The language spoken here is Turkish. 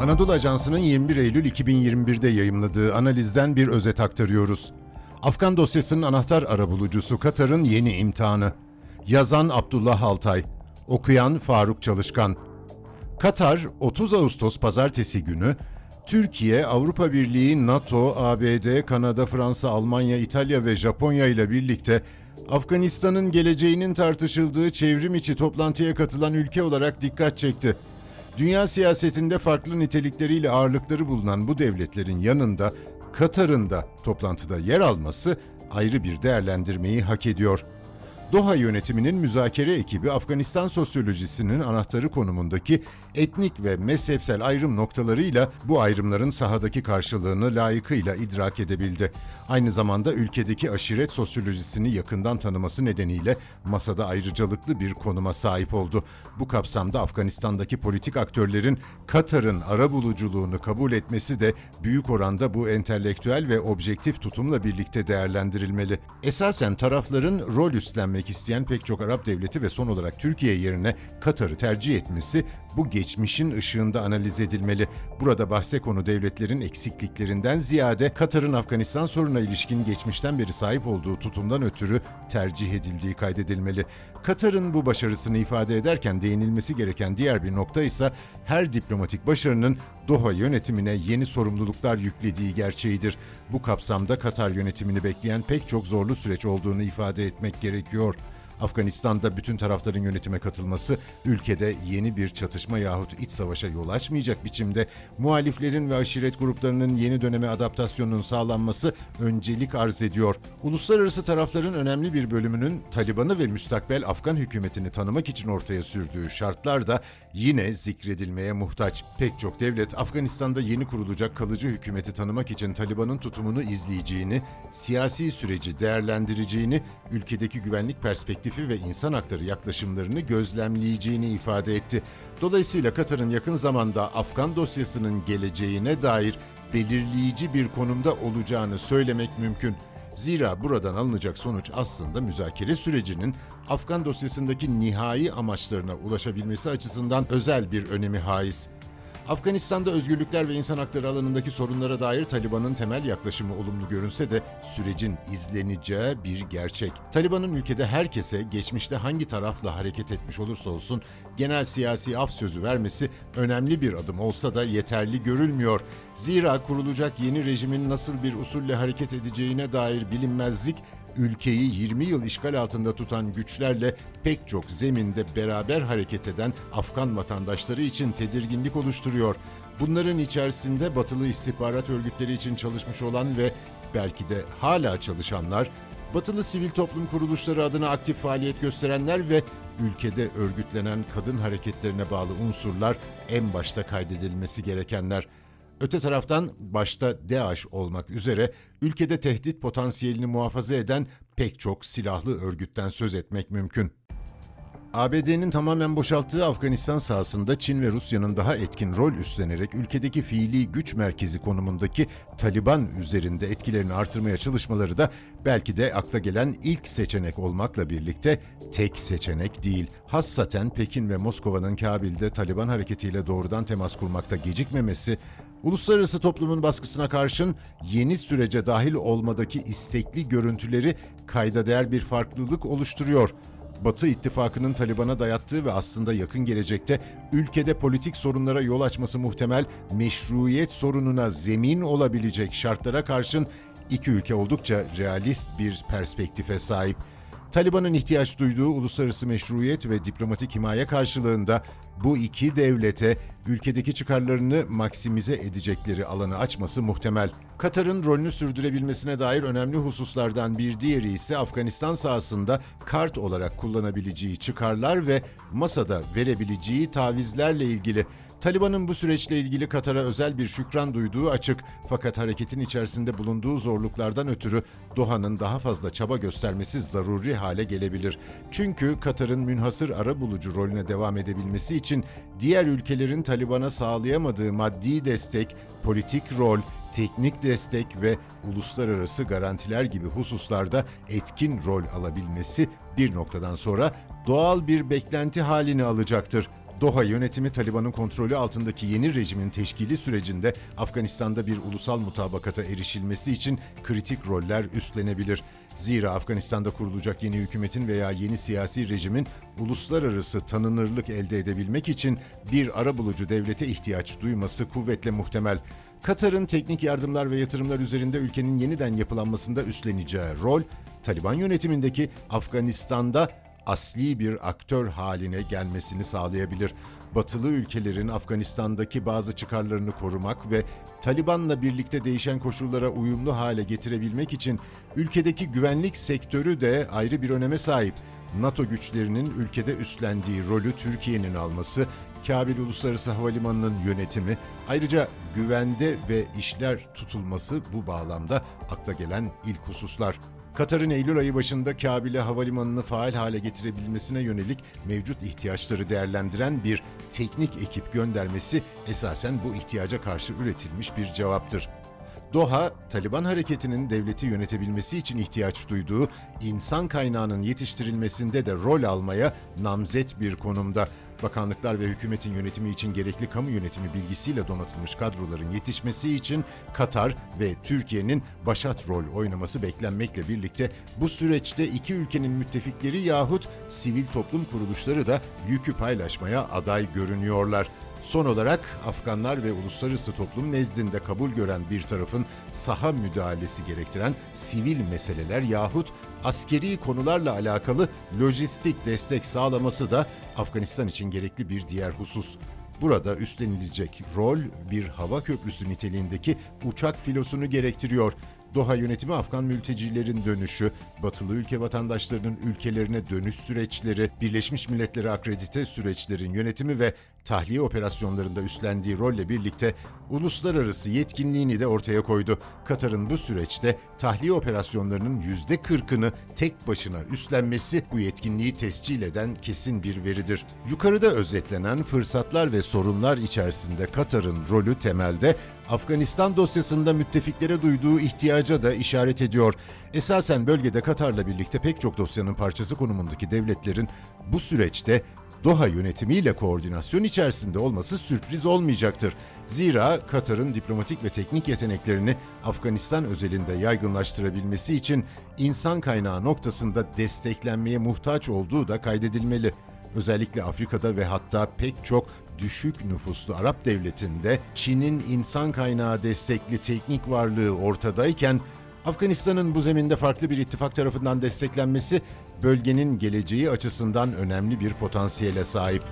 Anadolu Ajansı'nın 21 Eylül 2021'de yayımladığı analizden bir özet aktarıyoruz. Afgan dosyasının anahtar arabulucusu Katar'ın yeni imtihanı. Yazan Abdullah Altay, okuyan Faruk Çalışkan. Katar 30 Ağustos pazartesi günü Türkiye, Avrupa Birliği, NATO, ABD, Kanada, Fransa, Almanya, İtalya ve Japonya ile birlikte Afganistan'ın geleceğinin tartışıldığı çevrim içi toplantıya katılan ülke olarak dikkat çekti. Dünya siyasetinde farklı nitelikleriyle ağırlıkları bulunan bu devletlerin yanında Katar'ın da toplantıda yer alması ayrı bir değerlendirmeyi hak ediyor. Doha yönetiminin müzakere ekibi Afganistan sosyolojisinin anahtarı konumundaki etnik ve mezhepsel ayrım noktalarıyla bu ayrımların sahadaki karşılığını layıkıyla idrak edebildi. Aynı zamanda ülkedeki aşiret sosyolojisini yakından tanıması nedeniyle masada ayrıcalıklı bir konuma sahip oldu. Bu kapsamda Afganistan'daki politik aktörlerin Katar'ın arabuluculuğunu kabul etmesi de büyük oranda bu entelektüel ve objektif tutumla birlikte değerlendirilmeli. Esasen tarafların rol üstlenmek isteyen pek çok Arap devleti ve son olarak Türkiye yerine Katar'ı tercih etmesi bu geçmişin ışığında analiz edilmeli. Burada bahse konu devletlerin eksikliklerinden ziyade Katar'ın Afganistan sorununa ilişkin geçmişten beri sahip olduğu tutumdan ötürü tercih edildiği kaydedilmeli. Katar'ın bu başarısını ifade ederken değinilmesi gereken diğer bir nokta ise her diplomatik başarının Doha yönetimine yeni sorumluluklar yüklediği gerçeğidir. Bu kapsamda Katar yönetimini bekleyen pek çok zorlu süreç olduğunu ifade etmek gerekiyor. Afganistan'da bütün tarafların yönetime katılması ülkede yeni bir çatışma yahut iç savaşa yol açmayacak biçimde muhaliflerin ve aşiret gruplarının yeni döneme adaptasyonunun sağlanması öncelik arz ediyor. Uluslararası tarafların önemli bir bölümünün Taliban'ı ve müstakbel Afgan hükümetini tanımak için ortaya sürdüğü şartlar da yine zikredilmeye muhtaç. Pek çok devlet Afganistan'da yeni kurulacak kalıcı hükümeti tanımak için Taliban'ın tutumunu izleyeceğini, siyasi süreci değerlendireceğini, ülkedeki güvenlik perspektifi ve insan hakları yaklaşımlarını gözlemleyeceğini ifade etti. Dolayısıyla Katar'ın yakın zamanda Afgan dosyasının geleceğine dair belirleyici bir konumda olacağını söylemek mümkün. Zira buradan alınacak sonuç aslında müzakere sürecinin Afgan dosyasındaki nihai amaçlarına ulaşabilmesi açısından özel bir önemi haiz. Afganistan'da özgürlükler ve insan hakları alanındaki sorunlara dair Taliban'ın temel yaklaşımı olumlu görünse de sürecin izleneceği bir gerçek. Taliban'ın ülkede herkese geçmişte hangi tarafla hareket etmiş olursa olsun genel siyasi af sözü vermesi önemli bir adım olsa da yeterli görülmüyor. Zira kurulacak yeni rejimin nasıl bir usulle hareket edeceğine dair bilinmezlik ülkeyi 20 yıl işgal altında tutan güçlerle pek çok zeminde beraber hareket eden Afgan vatandaşları için tedirginlik oluşturuyor. Bunların içerisinde batılı istihbarat örgütleri için çalışmış olan ve belki de hala çalışanlar, batılı sivil toplum kuruluşları adına aktif faaliyet gösterenler ve ülkede örgütlenen kadın hareketlerine bağlı unsurlar en başta kaydedilmesi gerekenler. Öte taraftan başta DAEŞ olmak üzere ülkede tehdit potansiyelini muhafaza eden pek çok silahlı örgütten söz etmek mümkün. ABD'nin tamamen boşalttığı Afganistan sahasında Çin ve Rusya'nın daha etkin rol üstlenerek ülkedeki fiili güç merkezi konumundaki Taliban üzerinde etkilerini artırmaya çalışmaları da belki de akla gelen ilk seçenek olmakla birlikte tek seçenek değil. Hassaten Pekin ve Moskova'nın Kabil'de Taliban hareketiyle doğrudan temas kurmakta gecikmemesi, uluslararası toplumun baskısına karşın yeni sürece dahil olmadaki istekli görüntüleri kayda değer bir farklılık oluşturuyor. Batı ittifakının Taliban'a dayattığı ve aslında yakın gelecekte ülkede politik sorunlara yol açması muhtemel meşruiyet sorununa zemin olabilecek şartlara karşın iki ülke oldukça realist bir perspektife sahip. Taliban'ın ihtiyaç duyduğu uluslararası meşruiyet ve diplomatik himaye karşılığında bu iki devlete ülkedeki çıkarlarını maksimize edecekleri alanı açması muhtemel. Katar'ın rolünü sürdürebilmesine dair önemli hususlardan bir diğeri ise Afganistan sahasında kart olarak kullanabileceği çıkarlar ve masada verebileceği tavizlerle ilgili. Taliban'ın bu süreçle ilgili Katar'a özel bir şükran duyduğu açık fakat hareketin içerisinde bulunduğu zorluklardan ötürü Doha'nın daha fazla çaba göstermesi zaruri hale gelebilir. Çünkü Katar'ın münhasır ara bulucu rolüne devam edebilmesi için diğer ülkelerin Taliban'a sağlayamadığı maddi destek, politik rol, teknik destek ve uluslararası garantiler gibi hususlarda etkin rol alabilmesi bir noktadan sonra doğal bir beklenti halini alacaktır. Doha yönetimi Taliban'ın kontrolü altındaki yeni rejimin teşkili sürecinde Afganistan'da bir ulusal mutabakata erişilmesi için kritik roller üstlenebilir. Zira Afganistan'da kurulacak yeni hükümetin veya yeni siyasi rejimin uluslararası tanınırlık elde edebilmek için bir arabulucu devlete ihtiyaç duyması kuvvetle muhtemel. Katar'ın teknik yardımlar ve yatırımlar üzerinde ülkenin yeniden yapılanmasında üstleneceği rol, Taliban yönetimindeki Afganistan'da asli bir aktör haline gelmesini sağlayabilir. Batılı ülkelerin Afganistan'daki bazı çıkarlarını korumak ve Taliban'la birlikte değişen koşullara uyumlu hale getirebilmek için ülkedeki güvenlik sektörü de ayrı bir öneme sahip. NATO güçlerinin ülkede üstlendiği rolü Türkiye'nin alması, Kabil Uluslararası Havalimanı'nın yönetimi, ayrıca güvende ve işler tutulması bu bağlamda akla gelen ilk hususlar. Katar'ın Eylül ayı başında Kabil'e havalimanını faal hale getirebilmesine yönelik mevcut ihtiyaçları değerlendiren bir teknik ekip göndermesi esasen bu ihtiyaca karşı üretilmiş bir cevaptır. Doha, Taliban hareketinin devleti yönetebilmesi için ihtiyaç duyduğu insan kaynağının yetiştirilmesinde de rol almaya namzet bir konumda. Bakanlıklar ve hükümetin yönetimi için gerekli kamu yönetimi bilgisiyle donatılmış kadroların yetişmesi için Katar ve Türkiye'nin başat rol oynaması beklenmekle birlikte bu süreçte iki ülkenin müttefikleri yahut sivil toplum kuruluşları da yükü paylaşmaya aday görünüyorlar. Son olarak Afganlar ve uluslararası toplum nezdinde kabul gören bir tarafın saha müdahalesi gerektiren sivil meseleler yahut askeri konularla alakalı lojistik destek sağlaması da Afganistan için gerekli bir diğer husus. Burada üstlenilecek rol bir hava köprüsü niteliğindeki uçak filosunu gerektiriyor. Doha yönetimi Afgan mültecilerin dönüşü, batılı ülke vatandaşlarının ülkelerine dönüş süreçleri, Birleşmiş Milletler'e akredite süreçlerin yönetimi ve tahliye operasyonlarında üstlendiği rolle birlikte uluslararası yetkinliğini de ortaya koydu. Katar'ın bu süreçte tahliye operasyonlarının %40'ını tek başına üstlenmesi bu yetkinliği tescil eden kesin bir veridir. Yukarıda özetlenen fırsatlar ve sorunlar içerisinde Katar'ın rolü temelde Afganistan dosyasında müttefiklere duyduğu ihtiyaca da işaret ediyor. Esasen bölgede Katar'la birlikte pek çok dosyanın parçası konumundaki devletlerin bu süreçte Doha yönetimiyle koordinasyon içerisinde olması sürpriz olmayacaktır. Zira Katar'ın diplomatik ve teknik yeteneklerini Afganistan özelinde yaygınlaştırabilmesi için insan kaynağı noktasında desteklenmeye muhtaç olduğu da kaydedilmeli. Özellikle Afrika'da ve hatta pek çok düşük nüfuslu Arap devletinde Çin'in insan kaynağı destekli teknik varlığı ortadayken Afganistan'ın bu zeminde farklı bir ittifak tarafından desteklenmesi bölgenin geleceği açısından önemli bir potansiyele sahip.